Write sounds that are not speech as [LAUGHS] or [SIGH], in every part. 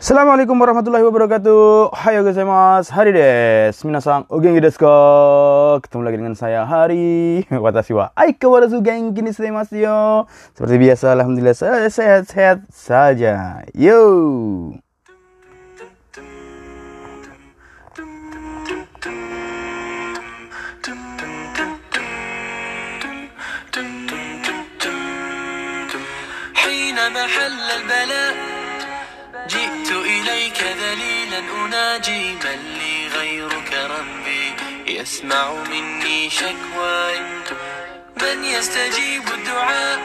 Assalamualaikum warahmatullahi wabarakatuh. Hayo gozaimasu. Hari desu. Minasan, o genki desu ka? Ketemu lagi dengan saya Hari. [LAUGHS] Watashi wa aikawarazu genki ni shitemasu yo. Seperti biasa, alhamdulillah saya sehat-sehat saja. Yo. حينما حل البلاء ذليلا أناجي من لي غيرك ربي يسمع مني شكواي من يستجيب الدعاء.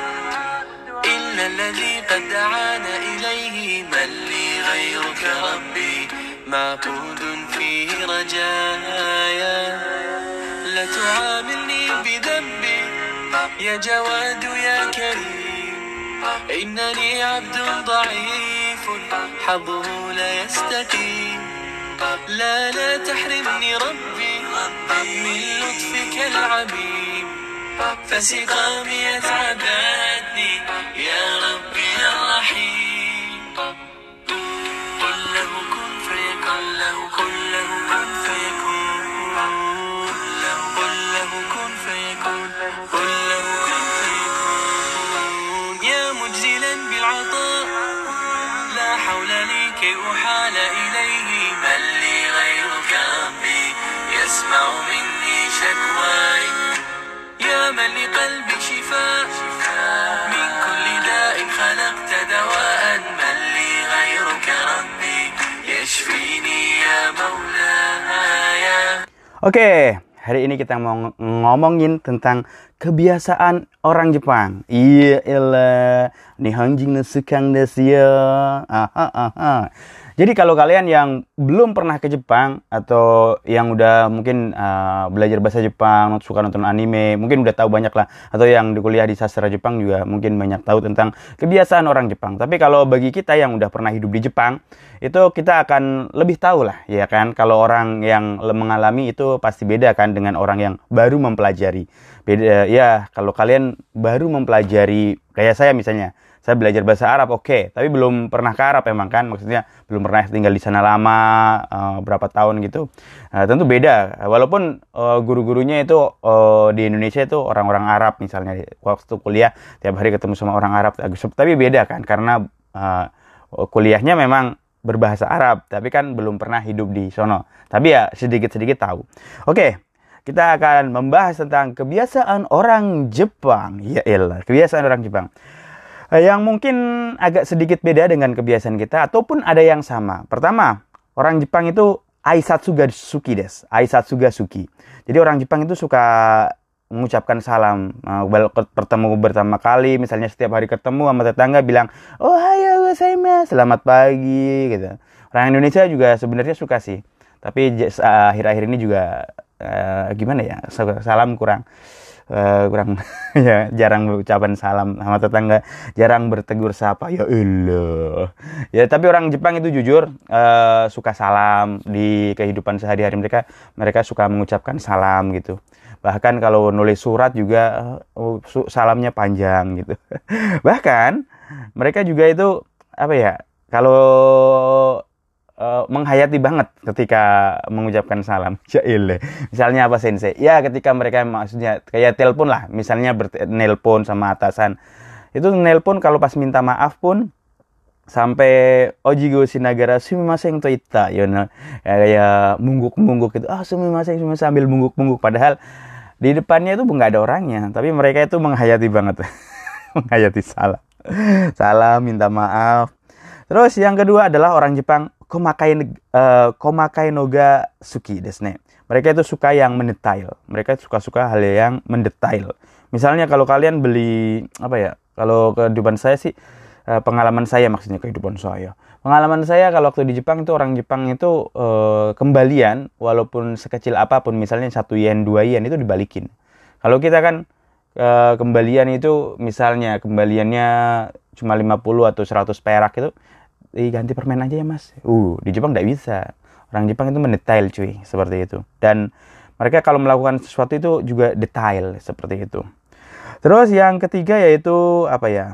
إلا الذي قد دعانا إليه من لي غيرك ربي معبود فيه رجايا. لا تعاملني بذنبي يا جواد يا كريم. إنني عبد ضعيف. حظه لا يستقيم لا لا تحرمني ربي من لطفك العميم. فسقامي يتعبدني يا ربي يا Oke, hari ini kita mau ngomongin tentang kebiasaan orang Jepang. Iya, elah. Nihonjin no sukang desu yo. Aha, aha. Jadi kalau kalian yang belum pernah ke Jepang atau yang udah mungkin uh, belajar bahasa Jepang, suka nonton anime, mungkin udah tahu banyak lah. Atau yang di kuliah di sastra Jepang juga mungkin banyak tahu tentang kebiasaan orang Jepang. Tapi kalau bagi kita yang udah pernah hidup di Jepang, itu kita akan lebih tahu lah, ya kan? Kalau orang yang mengalami itu pasti beda kan dengan orang yang baru mempelajari. Beda ya, kalau kalian baru mempelajari kayak saya misalnya, saya belajar bahasa Arab oke, tapi belum pernah ke Arab emang kan, maksudnya belum pernah tinggal di sana lama uh, berapa tahun gitu. Nah, tentu beda. Walaupun uh, guru-gurunya itu uh, di Indonesia itu orang-orang Arab misalnya waktu kuliah tiap hari ketemu sama orang Arab, tapi beda kan karena uh, kuliahnya memang berbahasa Arab, tapi kan belum pernah hidup di sono. Tapi ya sedikit-sedikit tahu. Oke, kita akan membahas tentang kebiasaan orang Jepang. Ya elah, kebiasaan orang Jepang. Eh, Yang mungkin agak sedikit beda dengan kebiasaan kita ataupun ada yang sama. Pertama, orang Jepang itu aisatsuga suki des. Aisatsuga suki. Jadi orang Jepang itu suka mengucapkan salam bertemu pertama kali misalnya setiap hari ketemu sama tetangga bilang oh hayo gozaimasu selamat pagi gitu orang Indonesia juga sebenarnya suka sih tapi akhir-akhir ini juga uh, gimana ya? Sa- salam kurang uh, kurang [LAUGHS] ya jarang ucapan salam sama tetangga jarang bertegur sapa. Ya Allah. Ya tapi orang Jepang itu jujur uh, suka salam di kehidupan sehari-hari mereka. Mereka suka mengucapkan salam gitu. Bahkan kalau nulis surat juga uh, salamnya panjang gitu. [LAUGHS] Bahkan mereka juga itu apa ya kalau uh, menghayati banget ketika mengucapkan salam. [LAUGHS] Ya elah. Misalnya apa sensei? Ya ketika mereka maksudnya kayak telepon lah, misalnya nelpon sama atasan. Itu nelpon kalau pas minta maaf pun sampai ojigo sinagara sumimasen to ya nah, ya, kayak mungguk-mungguk gitu. Ah sumimasen sumimasen sambil mungguk-mungguk. Padahal di depannya itu nggak ada orangnya. Tapi mereka itu menghayati banget. [LAUGHS] Menghayati salam. Salam minta maaf. Terus yang kedua adalah orang Jepang komakai eh, komakai noga suki desne mereka itu suka yang mendetail. Mereka suka-suka hal yang mendetail. Misalnya kalau kalian beli apa ya kalau kehidupan saya sih eh, pengalaman saya maksudnya kehidupan saya. Pengalaman saya kalau waktu di Jepang itu orang Jepang itu eh, kembalian walaupun sekecil apa pun misalnya satu yen dua yen itu dibalikin. Kalau kita kan kembalian itu misalnya kembaliannya cuma 50 atau 100 perak itu diganti permen aja ya mas uh di Jepang tidak bisa orang Jepang itu mendetail cuy seperti itu dan mereka kalau melakukan sesuatu itu juga detail seperti itu terus yang ketiga yaitu apa ya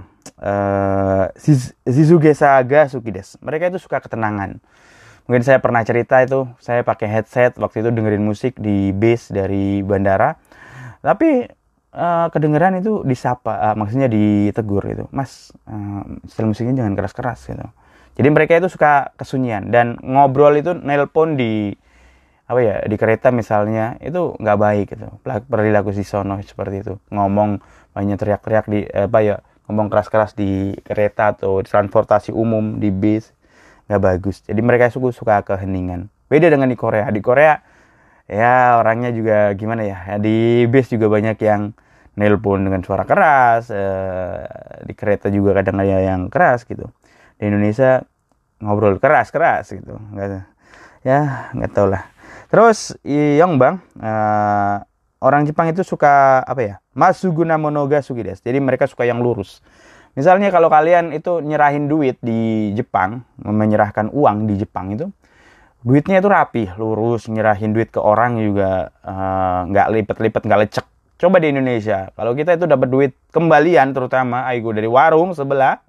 uh, Shizuge Saga Sukides. Mereka itu suka ketenangan. Mungkin saya pernah cerita itu, saya pakai headset waktu itu dengerin musik di base dari bandara. Tapi uh, kedengeran itu disapa, uh, maksudnya ditegur itu. Mas, uh, setel musiknya jangan keras-keras gitu. Jadi mereka itu suka kesunyian dan ngobrol itu nelpon di apa ya di kereta misalnya itu nggak baik gitu. Perilaku si sono seperti itu. Ngomong banyak teriak-teriak di eh, apa ya ngomong keras-keras di kereta atau di transportasi umum di bis nggak bagus. Jadi mereka suka suka keheningan. Beda dengan di Korea. Di Korea ya orangnya juga gimana ya di bis juga banyak yang nelpon dengan suara keras eh, di kereta juga kadang ada yang keras gitu di Indonesia ngobrol keras keras gitu. Nggak ya nggak tau lah. Terus yang bang uh, orang Jepang itu suka apa ya? Masuguna monoga sugides jadi mereka suka yang lurus. Misalnya kalau kalian itu nyerahin duit di Jepang menyerahkan uang di Jepang itu duitnya itu rapi lurus nyerahin duit ke orang juga eh, nggak uh, lipet-lipet nggak lecek. Coba di Indonesia kalau kita itu dapat duit kembalian terutama aigo dari warung sebelah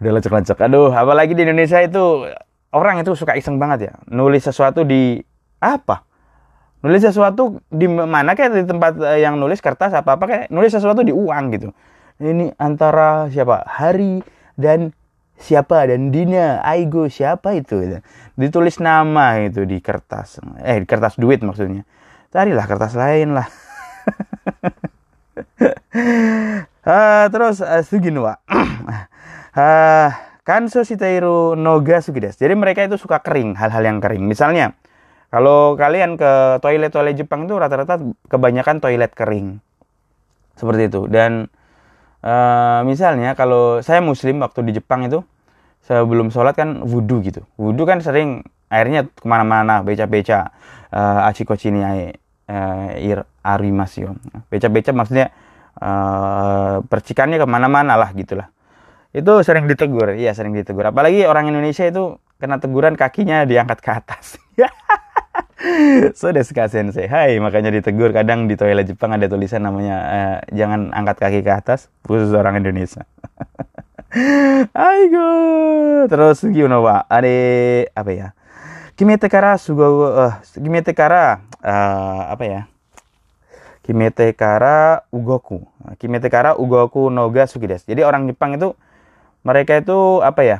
udah lecek-lecek. Aduh apalagi di Indonesia itu orang itu suka iseng banget ya. Nulis sesuatu di apa? Nulis sesuatu di mana kayak di tempat eh, yang nulis kertas apa apa kayak nulis sesuatu di uang gitu. Ini antara siapa? Hari dan siapa dan Dina Aigo siapa itu gitu. ditulis nama itu di kertas. Eh di kertas duit maksudnya. Carilah kertas lain lah. Uh, [LAUGHS] terus uh, Suginwa [CLEARS THROAT] uh, kanso shitairu noga sugides. Jadi mereka itu suka kering, hal-hal yang kering. Misalnya, kalau kalian ke toilet-toilet Jepang itu rata-rata kebanyakan toilet kering. Seperti itu. Dan uh, misalnya kalau saya muslim waktu di Jepang itu, sebelum sholat kan wudhu gitu. Wudhu kan sering airnya ke mana-mana, beca-beca. Uh, achikochi ni uh, ir arimasyo. Beca-beca maksudnya uh, percikannya ke mana-mana lah gitulah itu sering ditegur iya sering ditegur. Apalagi orang Indonesia itu kena teguran kakinya diangkat ke atas. [LAUGHS] So, sensei. Hai makanya ditegur. Kadang di toilet Jepang ada tulisan namanya eh, jangan angkat kaki ke atas khusus orang Indonesia. [LAUGHS] Aigo. Terus gimana pak ada apa ya? Kimete kara sugo uh, kimete kara uh, apa ya? Kimete kara ugoku. Kimete kara ugoku noga sukides. Jadi orang Jepang itu mereka itu apa ya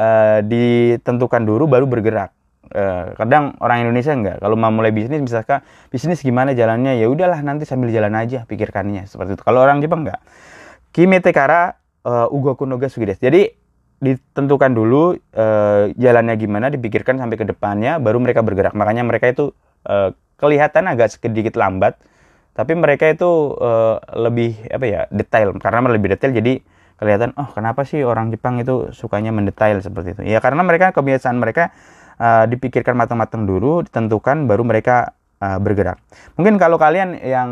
uh, ditentukan dulu baru bergerak. Uh, kadang orang Indonesia enggak. Kalau mau mulai bisnis misalkan bisnis gimana jalannya? Ya udahlah nanti sambil jalan aja pikirkannya seperti itu. Kalau orang Jepang enggak. Kimete kara uh, ugoku no sugides jadi ditentukan dulu uh, jalannya gimana dipikirkan sampai ke depannya baru mereka bergerak. Makanya mereka itu uh, kelihatan agak sedikit lambat tapi mereka itu uh, lebih apa ya detail. Karena lebih detail jadi kelihatan oh kenapa sih orang Jepang itu sukanya mendetail seperti itu? Ya karena mereka kebiasaan mereka uh, dipikirkan matang-matang dulu ditentukan baru mereka uh, bergerak. Mungkin kalau kalian yang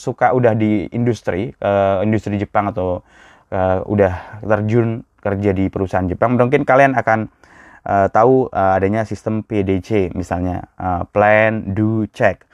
suka udah di industri uh, industri Jepang atau uh, udah terjun kerja di perusahaan Jepang mungkin kalian akan uh, tahu uh, adanya sistem PDC misalnya uh, plan do check.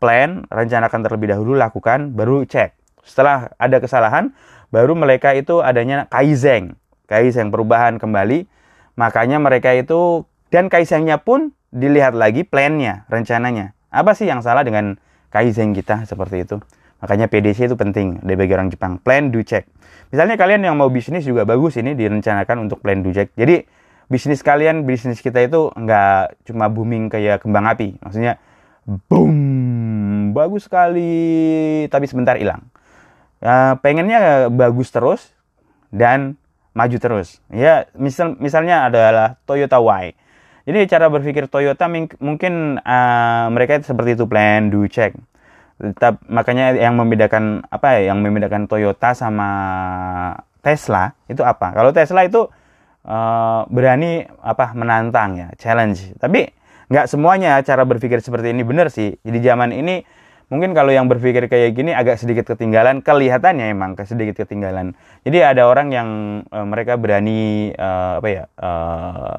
Plan rencanakan terlebih dahulu lakukan baru cek setelah ada kesalahan baru mereka itu adanya kaizen kaizen perubahan kembali. Makanya mereka itu dan kaizennya pun dilihat lagi plannya rencananya. Apa sih yang salah dengan kaizen kita seperti itu? Makanya PDC itu penting dari bagi orang Jepang. Plan do check. Misalnya kalian yang mau bisnis juga bagus ini direncanakan untuk plan do check. Jadi bisnis kalian bisnis kita itu nggak cuma booming kayak kembang api. Maksudnya boom bagus sekali. Tapi sebentar hilang uh, pengennya bagus terus dan maju terus. Ya, misal misalnya adalah Toyota Y. Jadi cara berpikir Toyota mungkin uh, mereka seperti itu plan do check. Tetap makanya yang membedakan apa ya? Yang membedakan Toyota sama Tesla itu apa? Kalau Tesla itu uh, berani apa menantang ya, challenge. Tapi nggak semuanya cara berpikir seperti ini benar sih. Di zaman ini mungkin kalau yang berpikir kayak gini agak sedikit ketinggalan kelihatannya emang sedikit ketinggalan jadi ada orang yang uh, mereka berani uh, apa ya uh,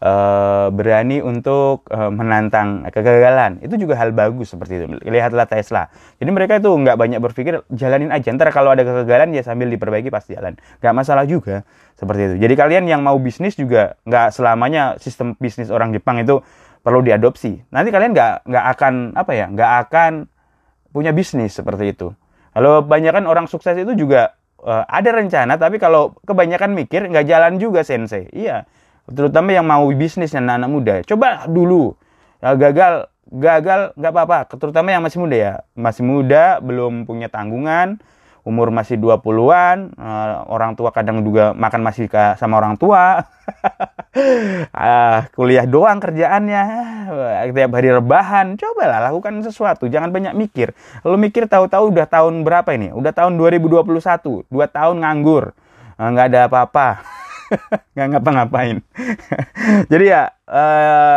uh, berani untuk uh, menantang kegagalan. Itu juga hal bagus seperti itu. Lihatlah Tesla. Jadi mereka itu nggak banyak berpikir jalanin aja. Ntar kalau ada kegagalan ya sambil diperbaiki pasti jalan. Nggak masalah juga seperti itu. Jadi kalian yang mau bisnis juga nggak selamanya sistem bisnis orang Jepang itu perlu diadopsi. Nanti kalian nggak nggak akan apa ya nggak akan punya bisnis seperti itu. Kalau kebanyakan orang sukses itu juga uh, ada rencana, tapi kalau kebanyakan mikir nggak jalan juga sensei. Iya, terutama yang mau bisnis yang anak-anak muda. Coba dulu ya, gagal gagal nggak apa-apa, terutama yang masih muda ya, masih muda belum punya tanggungan, umur masih 20-an, uh, eh, orang tua kadang juga makan masih sama orang tua. uh, [LAUGHS] kuliah doang kerjaannya, uh, tiap hari rebahan. Cobalah lakukan sesuatu, jangan banyak mikir. Lu mikir tahu-tahu udah tahun berapa ini? Udah tahun 2021, dua tahun nganggur. Uh, nggak ada apa-apa. [LAUGHS] nggak ngapa-ngapain. [LAUGHS] Jadi ya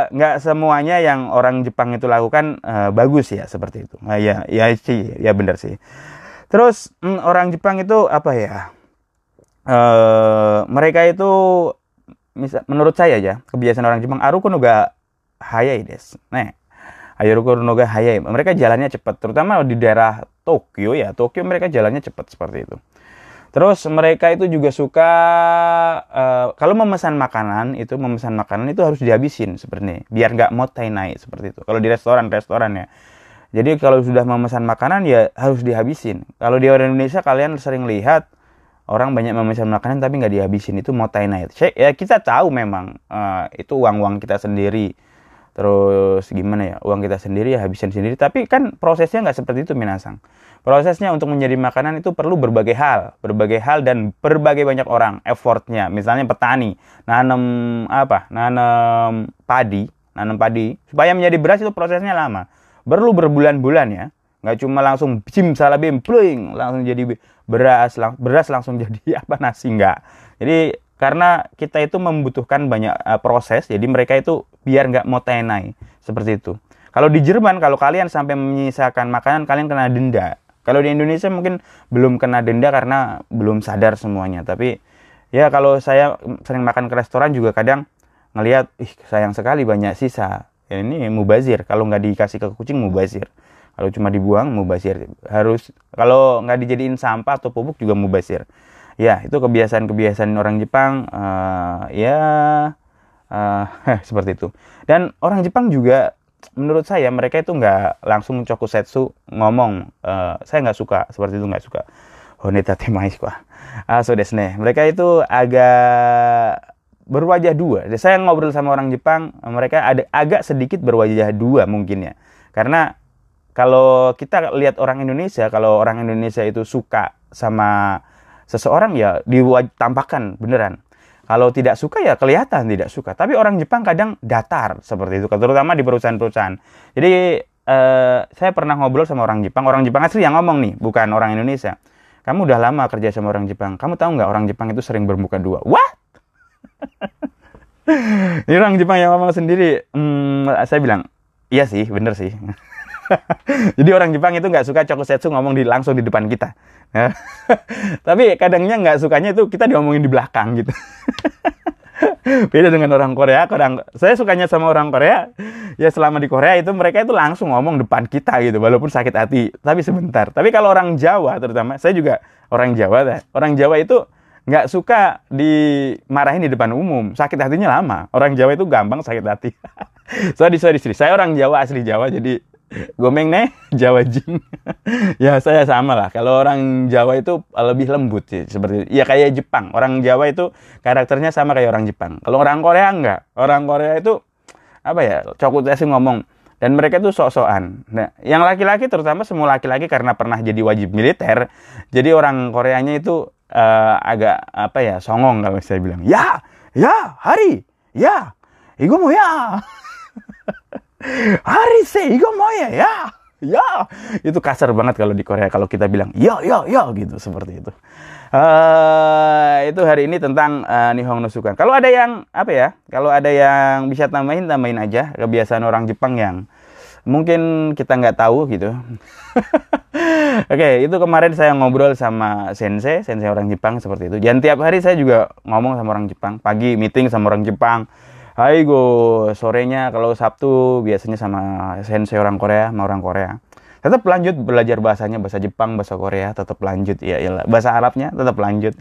nggak uh, semuanya yang orang Jepang itu lakukan uh, bagus ya seperti itu. Uh, ya ya sih ya benar sih. Terus mm, orang Jepang itu apa ya? Uh, mereka itu misal, menurut saya ya kebiasaan orang Jepang aruku noga hayai des. Nih, aruku noga hayai. Mereka jalannya cepat, terutama di daerah Tokyo ya. Tokyo mereka jalannya cepat seperti itu. Terus mereka itu juga suka uh, kalau memesan makanan itu memesan makanan itu harus dihabisin ini biar nggak motai naik seperti itu. Kalau di restoran restoran ya jadi kalau sudah memesan makanan ya harus dihabisin. Kalau di orang Indonesia kalian sering lihat orang banyak memesan makanan tapi nggak dihabisin itu mau night. Ya kita tahu memang uh, itu uang-uang kita sendiri. Terus gimana ya uang kita sendiri ya habisin sendiri. Tapi kan prosesnya nggak seperti itu minasang. Prosesnya untuk menjadi makanan itu perlu berbagai hal, berbagai hal dan berbagai banyak orang effortnya. Misalnya petani nanam apa? Nanam padi, nanam padi supaya menjadi beras itu prosesnya lama perlu berbulan-bulan ya. Nggak cuma langsung bim salabim pling langsung jadi beras lang beras langsung [LAUGHS] jadi apa nasi nggak. Jadi karena kita itu membutuhkan banyak uh, proses jadi mereka itu biar nggak mau tenai seperti itu. Kalau di Jerman kalau kalian sampai menyisakan makanan kalian kena denda. Kalau di Indonesia mungkin belum kena denda karena belum sadar semuanya. Tapi ya kalau saya sering makan ke restoran juga kadang ngelihat ih sayang sekali banyak sisa ya ini mubazir. Kalau nggak dikasih ke kucing mubazir. Kalau cuma dibuang mubazir. Harus kalau nggak dijadiin sampah atau pupuk juga mubazir. Ya itu kebiasaan-kebiasaan orang Jepang uh, ya uh, [LAUGHS] seperti itu. Dan orang Jepang juga menurut saya mereka itu nggak langsung setsu ngomong uh, saya nggak suka seperti itu nggak suka. Honeta temais kok ah so desne mereka itu agak berwajah dua. Saya ngobrol sama orang Jepang, mereka ada agak sedikit berwajah dua mungkin ya. Karena kalau kita lihat orang Indonesia, kalau orang Indonesia itu suka sama seseorang ya ditampakkan beneran. Kalau tidak suka ya kelihatan tidak suka. Tapi orang Jepang kadang datar seperti itu, terutama di perusahaan-perusahaan. Jadi eh, saya pernah ngobrol sama orang Jepang, orang Jepang asli yang ngomong nih, bukan orang Indonesia. Kamu udah lama kerja sama orang Jepang. Kamu tahu nggak orang Jepang itu sering bermuka dua? What? [LAUGHS] Ini orang Jepang yang ngomong sendiri. Hmm, saya bilang, iya sih, bener sih. [LAUGHS] Jadi orang Jepang itu nggak suka Chokusetsu ngomong di langsung di depan kita. [LAUGHS] Tapi kadangnya nggak sukanya itu kita diomongin di belakang gitu. Beda dengan orang Korea, orang saya sukanya sama orang Korea. Ya selama di Korea itu mereka itu langsung ngomong depan kita gitu, walaupun sakit hati. Tapi sebentar. Tapi kalau orang Jawa terutama, saya juga orang Jawa. Orang Jawa itu nggak suka dimarahin di depan umum. Sakit hatinya lama. Orang Jawa itu gampang sakit hati. [LAUGHS] sorry, sorry, sorry. Saya orang Jawa, asli Jawa. Jadi gomeng nih [LAUGHS] Jawa jing. [LAUGHS] ya saya sama lah. Kalau orang Jawa itu lebih lembut sih. Seperti ya kayak Jepang. Orang Jawa itu karakternya sama kayak orang Jepang. Kalau orang Korea enggak. Orang Korea itu apa ya? Cokut sih ngomong dan mereka itu sok-sokan. Nah, yang laki-laki terutama semua laki-laki karena pernah jadi wajib militer, jadi orang Koreanya itu uh, agak apa ya songong kalau saya bilang. Ya ya hari ya igo mau ya. [LAUGHS] Hari se igo mau ya ya ya. Itu kasar banget kalau di Korea kalau kita bilang ya ya ya gitu seperti itu. Uh, itu hari ini tentang uh, Nihong no Sukan. Kalau ada yang apa ya kalau ada yang bisa tambahin tambahin aja kebiasaan orang Jepang yang mungkin kita nggak tahu gitu. [LAUGHS] Oke, itu kemarin saya ngobrol sama sensei, sensei orang Jepang seperti itu. Dan tiap hari saya juga ngomong sama orang Jepang. Pagi meeting sama orang Jepang, Aigo, sorenya kalau Sabtu biasanya sama sensei orang Korea, sama orang Korea. Tetap lanjut belajar bahasanya, bahasa Jepang, bahasa Korea, tetap lanjut. Ya. Bahasa Arabnya tetap lanjut.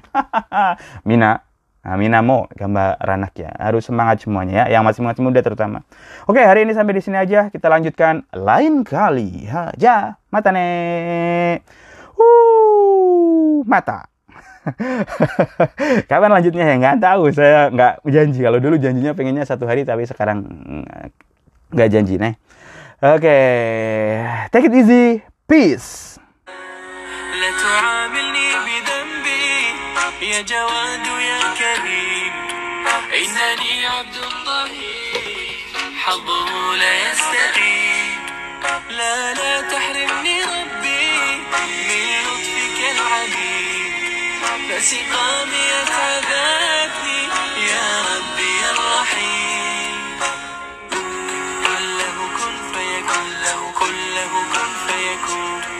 [LAUGHS] Mina, nah, Mina mau gambar anak ya. Harus semangat semuanya ya, yang masih masih muda terutama. Oke, hari ini sampai di sini aja. Kita lanjutkan lain kali. Ha, ja, mata nih. Uh, mata. [LAUGHS] Kapan lanjutnya ya nggak tahu. Saya nggak janji. Kalau dulu janjinya pengennya satu hari, tapi sekarang nggak janji nih. Oke, take it easy. Peace. يا جواد يا كريم. إنني عبد الله حظه لا يستقيم لا لا تحرمني ربي من لطفك العليم. فسقامي أتعذتني يا ربي الرحيم. قل له كن فيكون له كن له كن فيكون.